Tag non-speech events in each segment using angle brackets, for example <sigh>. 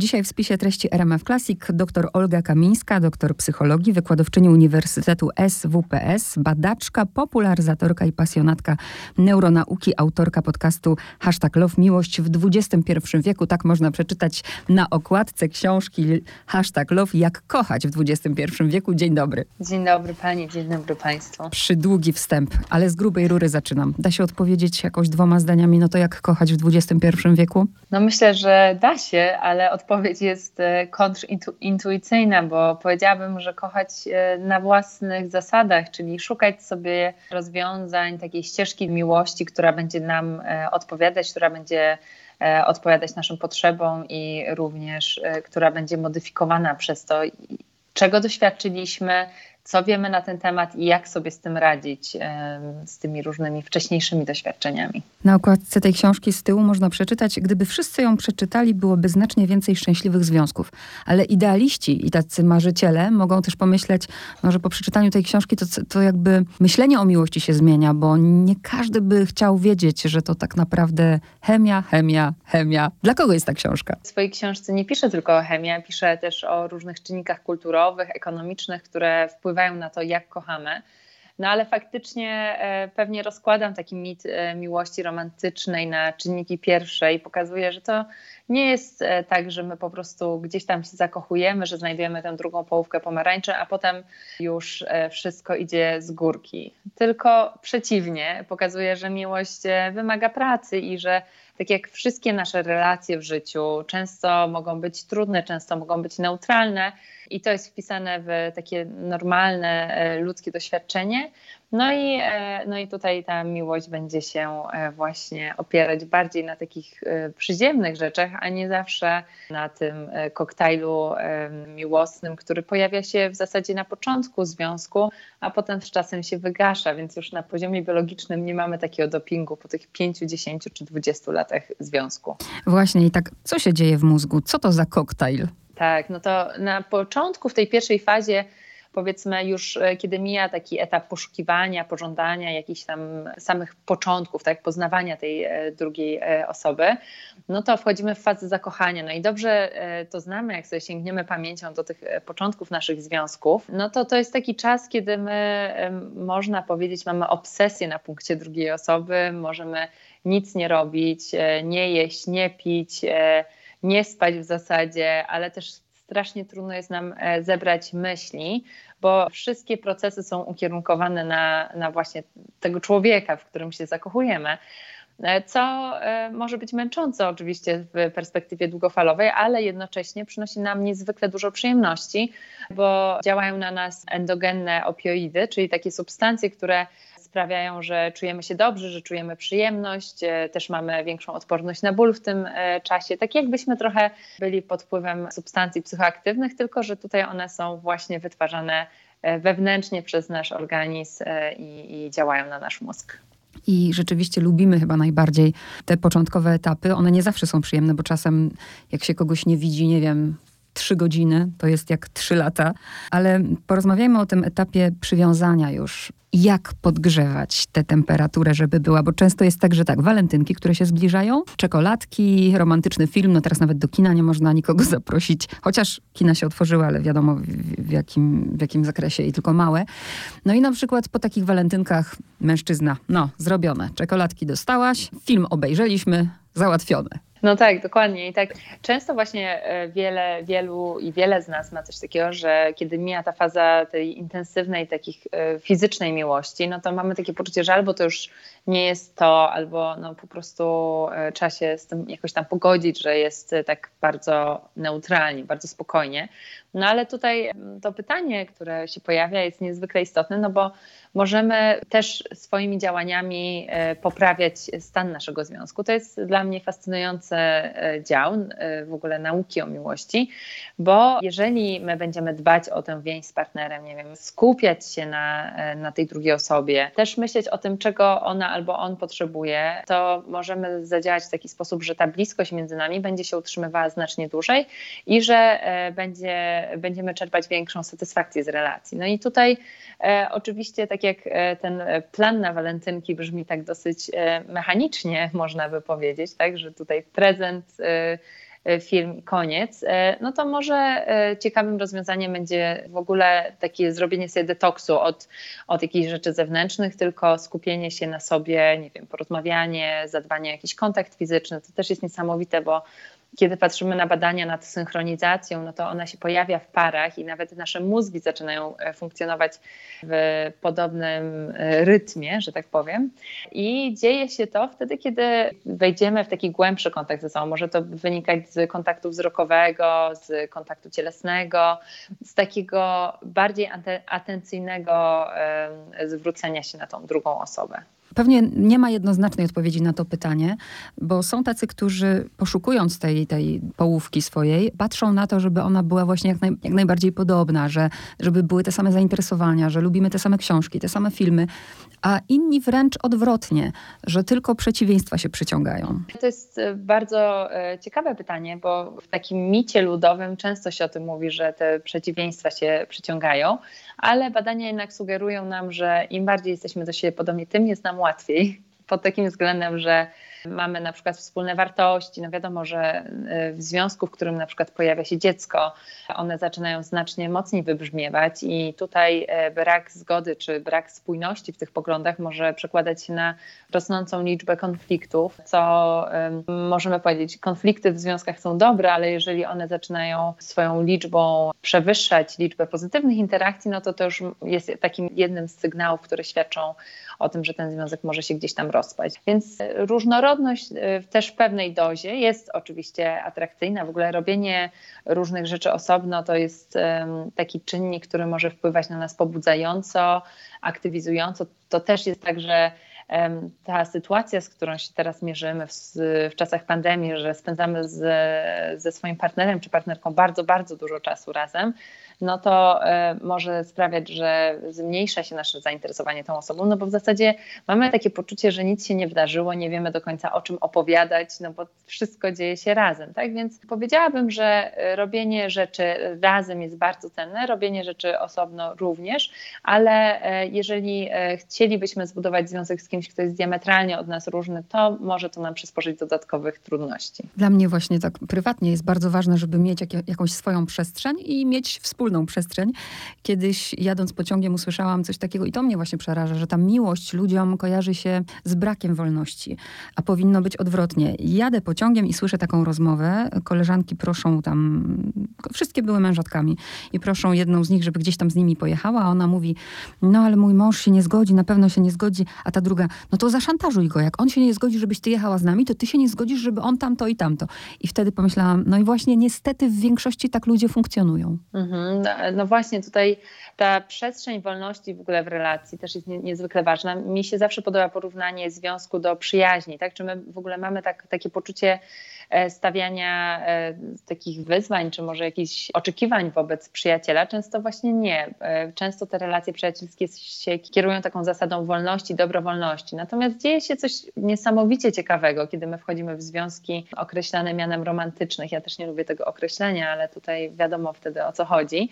Dzisiaj w spisie treści RMF Classic dr Olga Kamińska, doktor psychologii, wykładowczyni Uniwersytetu SWPS, badaczka, popularyzatorka i pasjonatka neuronauki, autorka podcastu Hashtag Love Miłość w XXI wieku. Tak można przeczytać na okładce książki Hashtag Love Jak kochać w XXI wieku. Dzień dobry. Dzień dobry pani, dzień dobry państwu. Przydługi wstęp, ale z grubej rury zaczynam. Da się odpowiedzieć jakoś dwoma zdaniami, no to jak kochać w XXI wieku? No myślę, że da się, ale odpowiedź jest e, kontrintuicyjna, bo powiedziałabym, że kochać e, na własnych zasadach, czyli szukać sobie rozwiązań, takiej ścieżki miłości, która będzie nam e, odpowiadać, która będzie odpowiadać naszym potrzebom i również która będzie modyfikowana przez to, czego doświadczyliśmy, co wiemy na ten temat i jak sobie z tym radzić, z tymi różnymi wcześniejszymi doświadczeniami. Na okładce tej książki z tyłu można przeczytać, gdyby wszyscy ją przeczytali, byłoby znacznie więcej szczęśliwych związków. Ale idealiści i tacy marzyciele mogą też pomyśleć, no, że po przeczytaniu tej książki to, to jakby myślenie o miłości się zmienia, bo nie każdy by chciał wiedzieć, że to tak naprawdę chemia, chemia, chemia. Dla kogo jest ta książka? W swojej książce nie piszę tylko o chemii, piszę też o różnych czynnikach kulturowych, ekonomicznych, które wpływają wpływają na to, jak kochamy. No ale faktycznie e, pewnie rozkładam taki mit e, miłości romantycznej na czynniki pierwsze i pokazuję, że to nie jest e, tak, że my po prostu gdzieś tam się zakochujemy, że znajdujemy tę drugą połówkę pomarańczy, a potem już wszystko idzie z górki. Tylko przeciwnie, pokazuje, że miłość wymaga pracy i że tak jak wszystkie nasze relacje w życiu, często mogą być trudne, często mogą być neutralne i to jest wpisane w takie normalne e, ludzkie doświadczenie. No i, e, no i tutaj ta miłość będzie się e, właśnie opierać bardziej na takich przyziemnych rzeczach, a nie zawsze na tym koktajlu miłosnym, który pojawia się w zasadzie na początku związku, a potem z czasem się wygasza, więc już na poziomie biologicznym nie mamy takiego dopingu po tych 5, 10 czy 20 latach związku. Właśnie i tak, co się dzieje w mózgu? Co to za koktajl? Tak, no to na początku, w tej pierwszej fazie, powiedzmy już e, kiedy mija taki etap poszukiwania, pożądania, jakichś tam samych początków, tak, poznawania tej e, drugiej e, osoby, no to wchodzimy w fazę zakochania. No i dobrze to znamy, jak sobie sięgniemy pamięcią do tych początków naszych związków, no to to jest taki czas, kiedy my, można powiedzieć, mamy obsesję na punkcie drugiej osoby, możemy nic nie robić, nie jeść, nie pić, nie spać w zasadzie, ale też strasznie trudno jest nam e, zebrać myśli, bo wszystkie procesy są ukierunkowane na, na właśnie tego człowieka, w którym się zakochujemy e, co e, może być męczące oczywiście w perspektywie długofalowej, ale jednocześnie przynosi nam niezwykle dużo przyjemności, bo działają na nas endogenne opioidy, czyli takie substancje, które sprawiają, że czujemy się dobrze, że czujemy przyjemność, e, też mamy większą odporność na ból w tym e, czasie. Tak jakbyśmy trochę byli pod wpływem substancji psychoaktywnych, tylko że tutaj one są właśnie wytwarzane e, wewnętrznie przez nasz organizm i, i działają na nasz mózg. I rzeczywiście lubimy chyba najbardziej te początkowe etapy. One nie zawsze są przyjemne, bo czasem jak się kogoś nie widzi, nie wiem, trzy godziny, to jest jak trzy lata. Ale porozmawiajmy o tym etapie przywiązania już jak podgrzewać tę temperaturę, żeby była, bo często jest tak, że tak, walentynki, które się zbliżają, czekoladki, romantyczny film, no teraz nawet do kina nie można nikogo <laughs> zaprosić, chociaż kina się otworzyły, ale wiadomo w, w, jakim, w jakim zakresie i tylko małe. No i na przykład po takich walentynkach mężczyzna, no zrobione, czekoladki dostałaś, film obejrzeliśmy, załatwione. No tak, dokładnie. I tak często właśnie e, wiele, wielu i wiele z nas ma coś takiego, że kiedy mija ta faza tej intensywnej, takich e, fizycznej miłości, no to mamy takie poczucie, że albo to już nie jest to, albo no po prostu e, trzeba się z tym jakoś tam pogodzić, że jest tak bardzo neutralnie, bardzo spokojnie. No ale tutaj to pytanie, które się pojawia, jest niezwykle istotne, no bo możemy też swoimi działaniami poprawiać stan naszego związku. To jest dla mnie e, dział e, w ogóle nauki o miłości, bo jeżeli my będziemy dbać o tę więź z partnerem, nie wiem, skupiać się na, na tej drugiej osobie, też myśleć o tym, czego ona albo on potrzebuje, to możemy zadziałać w taki sposób, że ta bliskość między nami będzie się utrzymywała znacznie dłużej i że będzie, będziemy czerpać większą satysfakcję z relacji. No i tutaj e, oczywiście tak jak e, ten plan na walentynki brzmi tak dosyć e, mechanicznie, <laughs> można by powiedzieć, tak, że tutaj prezent e, firm i koniec, e, no to może ciekawym rozwiązaniem będzie w ogóle takie zrobienie sobie detoksu od, od jakichś rzeczy zewnętrznych, tylko skupienie się na sobie, nie wiem, porozmawianie, zadbanie o jakiś kontakt fizyczny. To też jest niesamowite, bo kiedy patrzymy na badania nad synchronizacją, no to ona się pojawia w parach i nawet nasze mózgi zaczynają e, funkcjonować w podobnym e, rytmie, że tak powiem. I dzieje się to wtedy, kiedy wejdziemy w taki głębszy kontakt ze sobą. Może to wynikać z kontaktu wzrokowego, z kontaktu cielesnego, z takiego bardziej atencyjnego zwrócenia się na tą drugą osobę. Pewnie nie ma jednoznacznej odpowiedzi na to pytanie, bo są tacy, którzy poszukując tej, tej połówki swojej, patrzą na to, żeby ona była właśnie jak, naj, jak najbardziej podobna, że, żeby były te same zainteresowania, że lubimy te same książki, te same filmy, a inni wręcz odwrotnie, że tylko przeciwieństwa się przyciągają. To jest e, bardzo e, ciekawe pytanie, bo w takim micie ludowym często się o tym mówi, że te przeciwieństwa się przyciągają, ale badania jednak sugerują nam, że im bardziej jesteśmy do siebie podobni, tym jest nam łatwiej. Pod takim względem, że mamy na przykład wspólne wartości. No wiadomo, że y, w związku, w którym na przykład pojawia się dziecko, one zaczynają znacznie mocniej wybrzmiewać i tutaj y, brak zgody czy brak spójności w tych poglądach może przekładać się na rosnącą liczbę konfliktów, co możemy powiedzieć, konflikty w związkach są dobre, ale jeżeli one zaczynają swoją liczbą przewyższać liczbę pozytywnych interakcji, no to to już jest takim jednym z sygnałów, które świadczą o tym, że ten związek może się gdzieś tam rozpaść. Więc różnorodność y, też w pewnej dozie jest oczywiście atrakcyjna. W ogóle robienie różnych rzeczy osobno to jest taki czynnik, który może wpływać na nas pobudzająco, aktywizująco. To też jest tak, że ta sytuacja, z którą się teraz mierzymy w, w czasach pandemii, że spędzamy z, ze swoim partnerem czy partnerką bardzo, bardzo dużo czasu razem, no to e, może sprawiać, że zmniejsza się nasze zainteresowanie tą osobą, no bo w zasadzie mamy takie poczucie, że nic się nie wydarzyło, nie wiemy do końca o czym opowiadać, no bo wszystko dzieje się razem, tak? Więc powiedziałabym, że e, robienie rzeczy razem jest bardzo cenne, robienie rzeczy osobno również, ale e, jeżeli chcielibyśmy zbudować związek z kimś, kto jest diametralnie od nas różny, to może to nam przysporzyć dodatkowych trudności. Dla mnie właśnie tak prywatnie jest bardzo ważne, żeby mieć jak, jakąś swoją przestrzeń i mieć wspólną wspólną przestrzeń. Kiedyś jadąc pociągiem usłyszałam coś takiego i to mnie właśnie przeraża, że ta miłość ludziom kojarzy się z brakiem wolności, a powinno być odwrotnie. Jadę pociągiem i słyszę taką rozmowę. Koleżanki proszą tam, wszystkie były mężatkami i proszą jedną z nich, żeby gdzieś tam z nimi pojechała, a ona mówi, no ale mój mąż się nie zgodzi, na pewno się nie zgodzi, a ta druga, no to zaszantażuj go, jak on się nie zgodzi, żebyś ty jechała z nami, to ty się nie zgodzisz, żeby on tamto i tamto. I wtedy pomyślałam, no i właśnie niestety w większości tak ludzie funkcjonują. Mhm. No, właśnie tutaj ta przestrzeń wolności w ogóle w relacji też jest nie, niezwykle ważna. Mi się zawsze podoba porównanie związku do przyjaźni, tak? Czy my w ogóle mamy tak, takie poczucie stawiania e, takich wyzwań, czy może jakichś oczekiwań wobec przyjaciela, często właśnie nie. E, często te relacje przyjacielskie się kierują taką zasadą wolności, dobrowolności. Natomiast dzieje się coś niesamowicie ciekawego, kiedy my wchodzimy w związki określane mianem romantycznych. Ja też nie lubię tego określenia, ale tutaj wiadomo wtedy o co chodzi,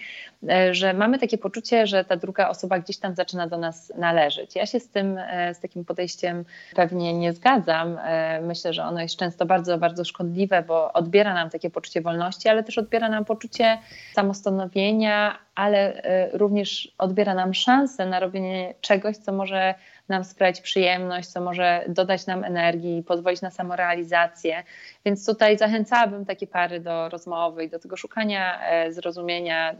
że mamy takie poczucie, że ta druga osoba gdzieś tam zaczyna do nas należeć. Ja się z tym, z takim podejściem pewnie nie zgadzam. Myślę, że ono jest często bardzo, bardzo szkodliwe szkodliwe, bo odbiera nam takie poczucie wolności, ale też odbiera nam poczucie samostanowienia, ale y, również odbiera nam szansę na robienie czegoś, co może nam sprawić przyjemność, co może dodać nam energii, pozwolić na samorealizację. Więc tutaj zachęcałabym takie pary do rozmowy i do tego szukania e, zrozumienia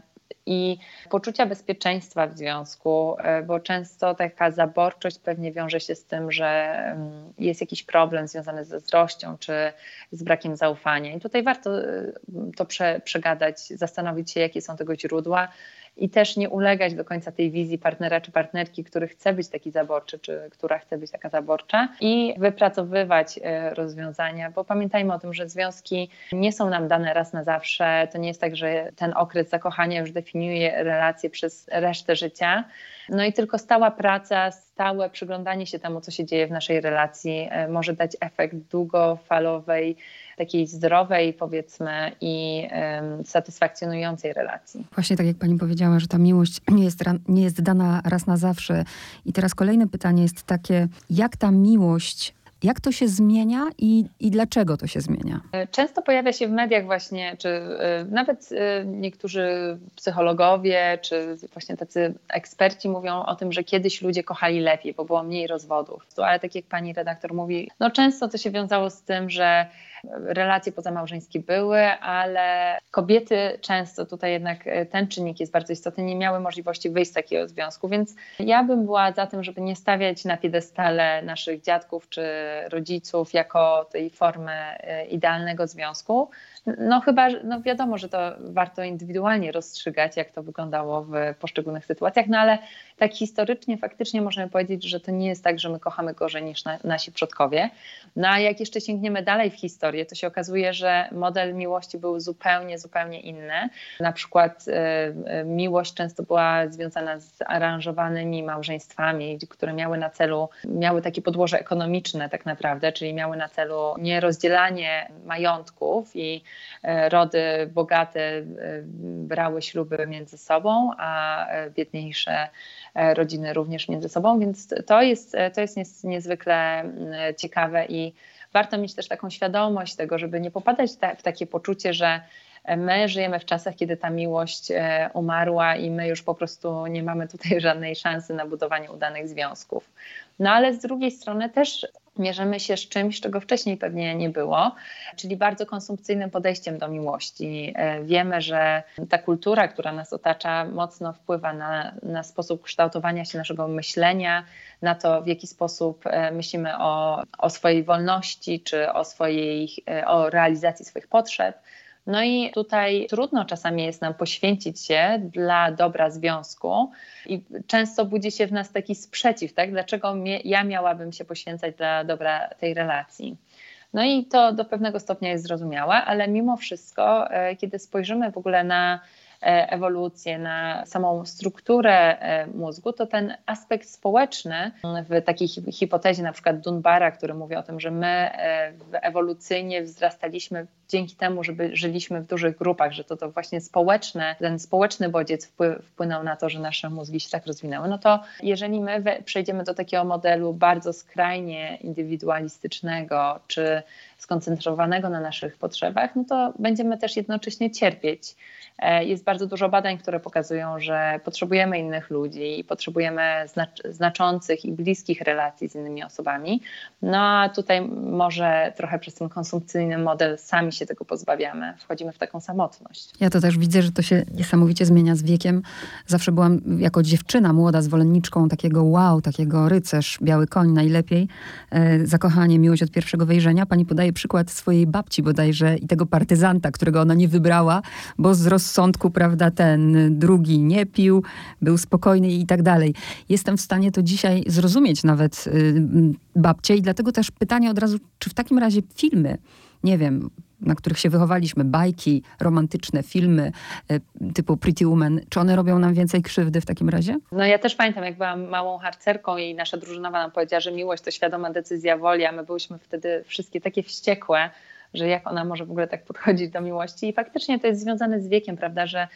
i poczucia bezpieczeństwa w związku, e, bo często taka zaborczość pewnie wiąże się z tym, że mm, jest jakiś problem związany ze zazdrością czy z brakiem zaufania. I tutaj warto e, to prze, przegadać, zastanowić się, jakie są tego źródła i też nie ulegać do końca tej wizji partnera czy partnerki, który chce być taki zaborczy, czy która chce być taka zaborcza i wypracowywać e, rozwiązania, bo pamiętajmy o tym, że związki nie są nam dane raz na zawsze. To nie jest tak, że ten okres zakochania już definiuje relacje przez resztę życia. No i tylko stała praca, stałe przyglądanie się temu, co się dzieje w naszej relacji, e, może dać efekt długofalowej takiej zdrowej, powiedzmy, i satysfakcjonującej relacji. Właśnie tak jak pani powiedziała, że ta miłość <clears throat> nie jest, nie jest dana raz na zawsze. I teraz kolejne pytanie jest takie, jak ta miłość Jak to się zmienia i, i dlaczego to się zmienia? Często pojawia się w mediach właśnie, czy nawet niektórzy psychologowie, czy właśnie tacy eksperci mówią o tym, że kiedyś ludzie kochali lepiej, bo było mniej rozwodów. Ale tak jak pani redaktor mówi, no często to się wiązało z tym, że relacje pozamałżeńskie były, ale kobiety często tutaj jednak e, ten czynnik jest bardzo istotny, nie miały możliwości wyjść z takiego związku, więc ja bym była za tym, żeby nie stawiać na piedestale naszych dziadków czy rodziców jako tej formy e, idealnego związku. No chyba, no wiadomo, że to warto indywidualnie rozstrzygać, jak to wyglądało w poszczególnych sytuacjach, no ale tak historycznie faktycznie możemy powiedzieć, że to nie jest tak, że my kochamy gorzej niż na, nasi przodkowie. No a jak jeszcze sięgniemy dalej w historię, to się okazuje, że model miłości był zupełnie, zupełnie inny. Na przykład y, miłość często była związana z aranżowanymi małżeństwami, które miały na celu, miały takie podłoże ekonomiczne tak naprawdę, czyli miały na celu nie rozdzielanie majątków i rody bogate y, brały śluby między sobą, a biedniejsze E, rodziny również między sobą, więc to jest, e, to jest niezwykle mm, ciekawe i warto mieć też taką świadomość tego, żeby nie popadać w takie poczucie, że my żyjemy w czasach, kiedy ta miłość e, umarła i my już po prostu nie mamy tutaj żadnej szansy na budowanie udanych związków. No ale z drugiej strony też mierzymy się z czymś, czego wcześniej pewnie nie było, czyli bardzo konsumpcyjnym podejściem do miłości. E, wiemy, że ta kultura, która nas otacza, mocno wpływa na, na sposób kształtowania się naszego myślenia, na to, w jaki sposób e, myślimy o, o swojej wolności czy o, swojej, e, o realizacji swoich potrzeb. No i tutaj trudno czasami jest nam poświęcić się dla dobra związku i często budzi się w nas taki sprzeciw, tak? Dlaczego ja miałabym się poświęcać dla dobra tej relacji? No i to do pewnego stopnia jest zrozumiałe, ale mimo wszystko, e, kiedy spojrzymy w ogóle na E, ewolucję, na samą strukturę e, mózgu, to ten aspekt społeczny w takiej hipotezie na przykład Dunbara, który mówi o tym, że my ewolucyjnie wzrastaliśmy dzięki temu, żeby żyliśmy w dużych grupach, że to, to właśnie społeczne, ten społeczny bodziec wpłynął na to, że nasze mózgi się tak rozwinęły, no to jeżeli my przejdziemy do takiego modelu bardzo skrajnie indywidualistycznego, czy skoncentrowanego na naszych potrzebach, no to będziemy też jednocześnie cierpieć. E, jest bardzo dużo badań, które pokazują, że potrzebujemy innych ludzi potrzebujemy znaczących i bliskich relacji z innymi osobami. No a tutaj może trochę przez ten konsumpcyjny model sami się tego pozbawiamy. Wchodzimy w taką samotność. Ja to też widzę, że to się niesamowicie zmienia z wiekiem. Zawsze byłam jako dziewczyna młoda zwolenniczką takiego wow, takiego rycerz, biały koń najlepiej. E, zakochanie, miłość od pierwszego wejrzenia. Pani podaje przykład swojej babci bodajże i tego partyzanta, którego ona nie wybrała, bo z rozsądku, prawda, ten drugi nie pił, był spokojny i tak dalej. Jestem w stanie to dzisiaj zrozumieć nawet y, babcie i dlatego też pytanie od razu, czy w takim razie filmy, nie wiem, na których się wychowaliśmy, bajki, romantyczne filmy y, typu Pretty Woman, czy one robią nam więcej krzywdy w takim razie? No ja też pamiętam, jak byłam małą harcerką i nasza drużynowa nam powiedziała, że miłość to świadoma decyzja woli, a my byliśmy wtedy wszystkie takie wściekłe, że jak ona może w ogóle tak podchodzić do miłości. I faktycznie to jest związane z wiekiem, prawda, że e,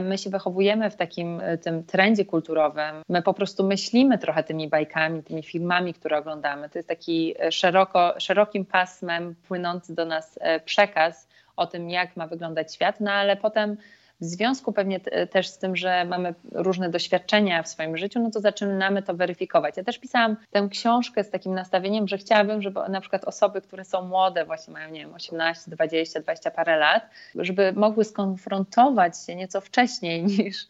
my się wychowujemy w takim e, tym trendzie kulturowym. My po prostu myślimy trochę tymi bajkami, tymi filmami, które oglądamy. To jest taki e, szeroko, szerokim pasmem płynący do nas przekaz o tym, jak ma wyglądać świat, no ale potem w związku pewnie też z tym, że mamy różne doświadczenia w swoim życiu, no to zaczynamy to weryfikować. Ja też pisałam tę książkę z takim nastawieniem, że chciałabym, żeby na przykład osoby, które są młode, właśnie mają, nie wiem, 18, 20, 20 parę lat, żeby mogły skonfrontować się nieco wcześniej <laughs> niż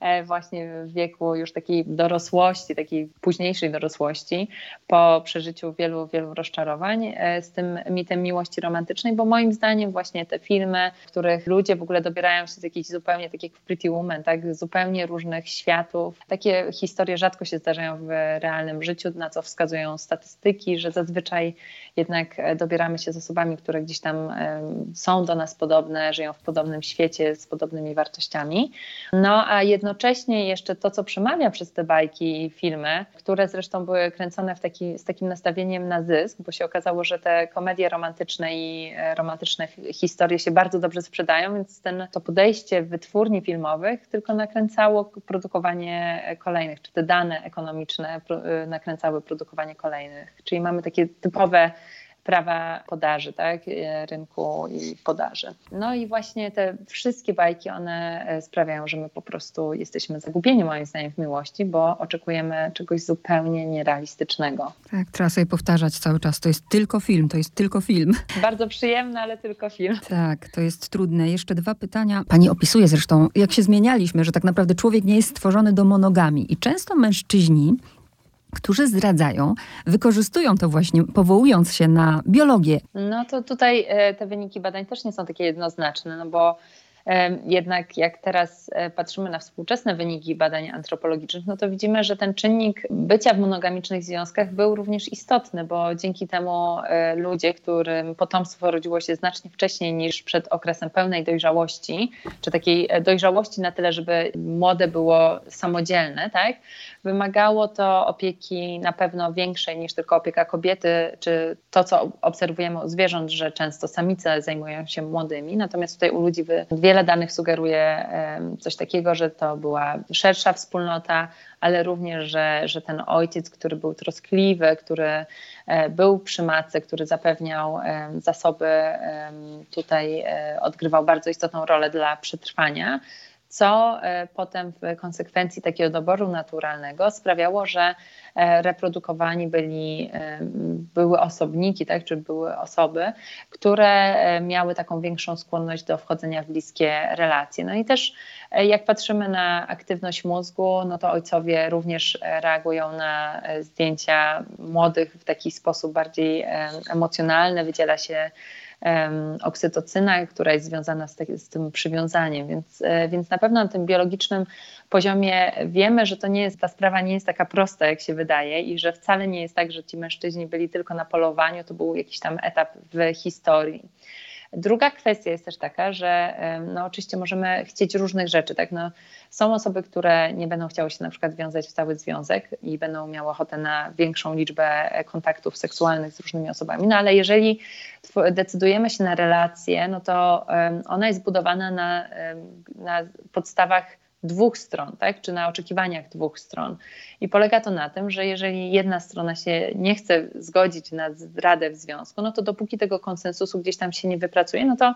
e, właśnie w wieku już takiej dorosłości, takiej późniejszej dorosłości, po przeżyciu wielu, wielu rozczarowań e, z tym mitem miłości romantycznej, bo moim zdaniem właśnie te filmy, w których ludzie w ogóle dobierają się z jakiejś zupełnie tak jak w Pretty Woman, tak, zupełnie różnych światów. Takie historie rzadko się zdarzają w realnym życiu, na co wskazują statystyki, że zazwyczaj jednak dobieramy się z osobami, które gdzieś tam są do nas podobne, żyją w podobnym świecie, z podobnymi wartościami. No a jednocześnie jeszcze to, co przemawia przez te bajki i filmy, które zresztą były kręcone w taki, z takim nastawieniem na zysk, bo się okazało, że te komedie romantyczne i e, romantyczne historie się bardzo dobrze sprzedają, więc ten, to podejście wytwórni filmowych, tylko nakręcało produkowanie kolejnych, czy te dane ekonomiczne nakręcały produkowanie kolejnych. Czyli mamy takie typowe prawa podaży, tak, e, rynku i podaży. No i właśnie te wszystkie bajki, one e, sprawiają, że my po prostu jesteśmy zagubieni moim zdaniem w miłości, bo oczekujemy czegoś zupełnie nierealistycznego. Tak, trzeba sobie powtarzać cały czas, to jest tylko film, to jest tylko film. <laughs> Bardzo przyjemny, ale tylko film. Tak, to jest trudne. Jeszcze dwa pytania. Pani opisuje zresztą, jak się zmienialiśmy, że tak naprawdę człowiek nie jest stworzony do monogami i często mężczyźni którzy zdradzają, wykorzystują to właśnie, powołując się na biologię. No to tutaj e, te wyniki badań też nie są takie jednoznaczne, no bo jednak jak teraz e, patrzymy na współczesne wyniki badań antropologicznych, no to widzimy, że ten czynnik bycia w monogamicznych związkach był również istotny, bo dzięki temu e, ludzie, którym potomstwo rodziło się znacznie wcześniej niż przed okresem pełnej dojrzałości, czy takiej dojrzałości na tyle, żeby młode było samodzielne, tak, Wymagało to opieki na pewno większej niż tylko opieka kobiety, czy to, co obserwujemy u zwierząt, że często samice zajmują się młodymi. Natomiast tutaj u ludzi wiele danych sugeruje coś takiego, że to była szersza wspólnota, ale również, że, że ten ojciec, który był troskliwy, który e, był przy matce, który zapewniał zasoby, tutaj e, odgrywał bardzo istotną rolę dla przetrwania co e, potem w konsekwencji takiego doboru naturalnego sprawiało, że e, reprodukowani byli, e, były osobniki, tak, czy były osoby, które miały taką większą skłonność do wchodzenia w bliskie relacje. No i też jak patrzymy na aktywność mózgu, no to ojcowie również reagują na zdjęcia młodych w taki sposób bardziej emocjonalny, wydziela się oksytocyna, która jest związana z, te, z tym przywiązaniem. Więc, e, więc na pewno na tym biologicznym poziomie wiemy, że to nie jest, ta sprawa nie jest taka prosta, jak się wydaje, i że wcale nie jest tak, że ci mężczyźni byli tylko na polowaniu, to był jakiś tam etap w historii. Druga kwestia jest też taka, że no oczywiście możemy chcieć różnych rzeczy. Tak? No, są osoby, które nie będą chciały się na przykład wiązać w cały związek i będą miały ochotę na większą liczbę kontaktów seksualnych z różnymi osobami. No ale jeżeli decydujemy się na relację, no to ona jest budowana na, na podstawach dwóch stron, tak? czy na oczekiwaniach dwóch stron. I polega to na tym, że jeżeli jedna strona się nie chce zgodzić na zdradę w związku, no to dopóki tego konsensusu gdzieś tam się nie wypracuje, no to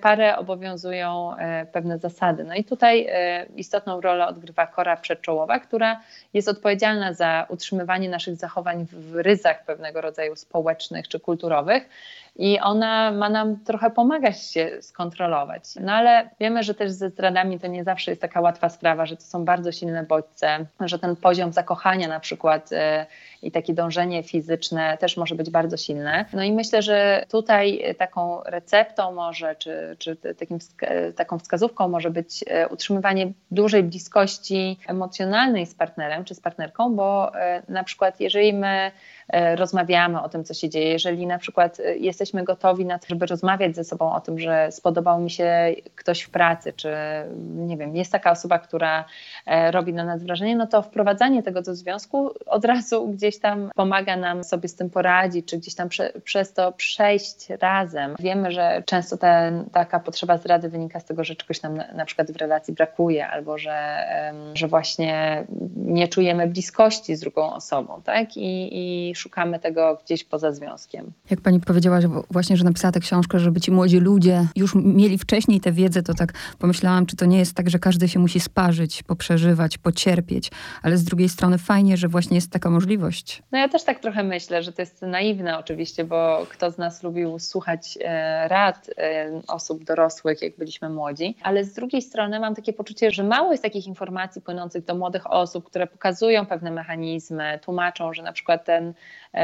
parę obowiązują e, pewne zasady. No i tutaj e, istotną rolę odgrywa kora przedczołowa, która jest odpowiedzialna za utrzymywanie naszych zachowań w ryzach pewnego rodzaju społecznych czy kulturowych i ona ma nam trochę pomagać się skontrolować. No ale wiemy, że też ze zdradami to nie zawsze jest taka łatwa sprawa, że to są bardzo silne bodźce, że ten poziom zakochania na przykład e, i takie dążenie fizyczne też może być bardzo silne. No i myślę, że tutaj taką receptą może, czy, czy takim, taką wskazówką może być e, utrzymywanie dużej bliskości emocjonalnej z partnerem czy z partnerką, bo e, na przykład jeżeli my rozmawiamy o tym, co się dzieje. Jeżeli na przykład e, jesteśmy gotowi na to, żeby rozmawiać ze sobą o tym, że spodobał mi się ktoś w pracy, czy nie wiem, jest taka osoba, która e, robi na nas wrażenie, no to wprowadzanie tego do związku od razu gdzieś tam pomaga nam sobie z tym poradzić, czy gdzieś tam prze, przez to przejść razem. Wiemy, że często ten, taka potrzeba zdrady wynika z tego, że czegoś nam na, na przykład w relacji brakuje, albo że, że właśnie nie czujemy bliskości z drugą osobą, tak? I, i szukamy tego gdzieś poza związkiem. Jak pani powiedziałaś właśnie, że napisała tę książkę, żeby ci młodzi ludzie już mieli wcześniej tę wiedzę, to tak pomyślałam, czy to nie jest tak, że każdy się musi sparzyć, poprzeżywać, pocierpieć, ale z drugiej strony fajnie, że właśnie jest taka możliwość. No ja też tak trochę myślę, że to jest naiwne oczywiście, bo kto z nas lubił słuchać e, rad e, osób dorosłych, jak byliśmy młodzi, ale z drugiej strony mam takie poczucie, że mało jest takich informacji płynących do młodych osób, które pokazują pewne mechanizmy, tłumaczą, że na przykład ten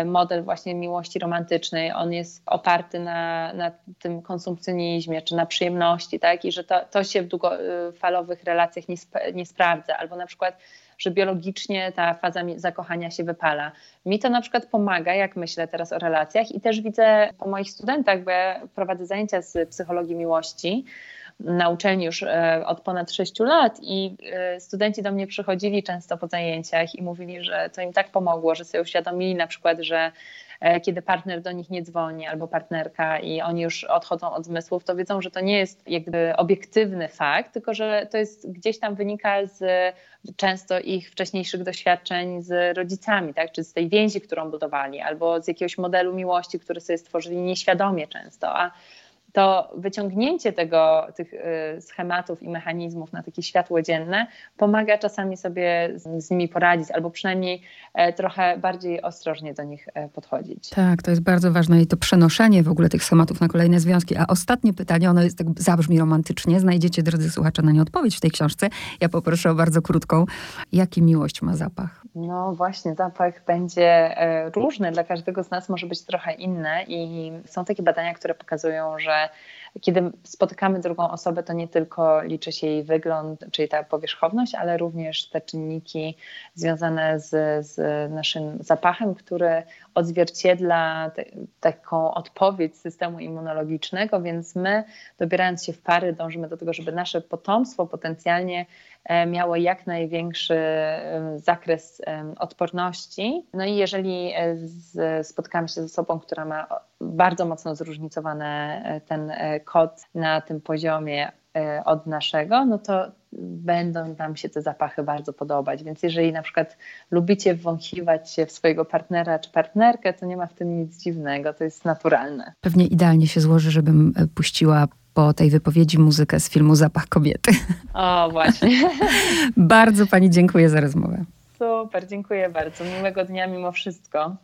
model właśnie miłości romantycznej, on jest oparty na, na tym konsumpcjonizmie czy na przyjemności, tak? I że to, to się w długofalowych relacjach nie, sp nie sprawdza. Albo na przykład że biologicznie ta faza zakochania się wypala. Mi to na przykład pomaga, jak myślę teraz o relacjach i też widzę po moich studentach, bo ja prowadzę zajęcia z psychologii miłości, na uczelni już e, od ponad 6 lat i e, studenci do mnie przychodzili często po zajęciach i mówili, że to im tak pomogło, że sobie uświadomili na przykład, że kiedy partner do nich nie dzwoni albo partnerka i oni już odchodzą od zmysłów, to wiedzą, że to nie jest jakby obiektywny fakt, tylko że to jest gdzieś tam wynika z często ich wcześniejszych doświadczeń z rodzicami, tak? czy z tej więzi, którą budowali, albo z jakiegoś modelu miłości, który sobie stworzyli nieświadomie często. A to wyciągnięcie tego, tych y, schematów i mechanizmów na takie światło dzienne pomaga czasami sobie z, z, nimi poradzić, albo przynajmniej e, trochę bardziej ostrożnie do nich e, podchodzić. Tak, to jest bardzo ważne i to przenoszenie w ogóle tych schematów na kolejne związki. A ostatnie pytanie, ono jest tak zabrzmi romantycznie, znajdziecie, drodzy słuchacze, na nie odpowiedź w tej książce. Ja poproszę o bardzo krótką. Jaki miłość ma zapach? No właśnie, zapach będzie e, różny, dla każdego z nas może być trochę inny i są takie badania, które pokazują, że kiedy spotykamy drugą osobę, to nie tylko liczy się jej wygląd, czyli ta powierzchowność, ale również te czynniki związane z, z naszym zapachem, który odzwierciedla te, taką odpowiedź systemu immunologicznego, więc my, dobierając się w pary, dążymy do tego, żeby nasze potomstwo potencjalnie miało jak największy zakres odporności. No i jeżeli e, spotkamy się z osobą, która ma bardzo mocno zróżnicowany e, ten kod na tym poziomie od naszego, no to będą nam się te zapachy bardzo podobać. Więc jeżeli na przykład lubicie wąchiwać się w swojego partnera czy partnerkę, to nie ma w tym nic dziwnego, to jest naturalne. Pewnie idealnie się złoży, żebym e, puściła po tej wypowiedzi muzykę z filmu Zapach kobiety. O, właśnie. <laughs> bardzo Pani dziękuję za rozmowę. Super, dziękuję bardzo. Miłego dnia mimo wszystko.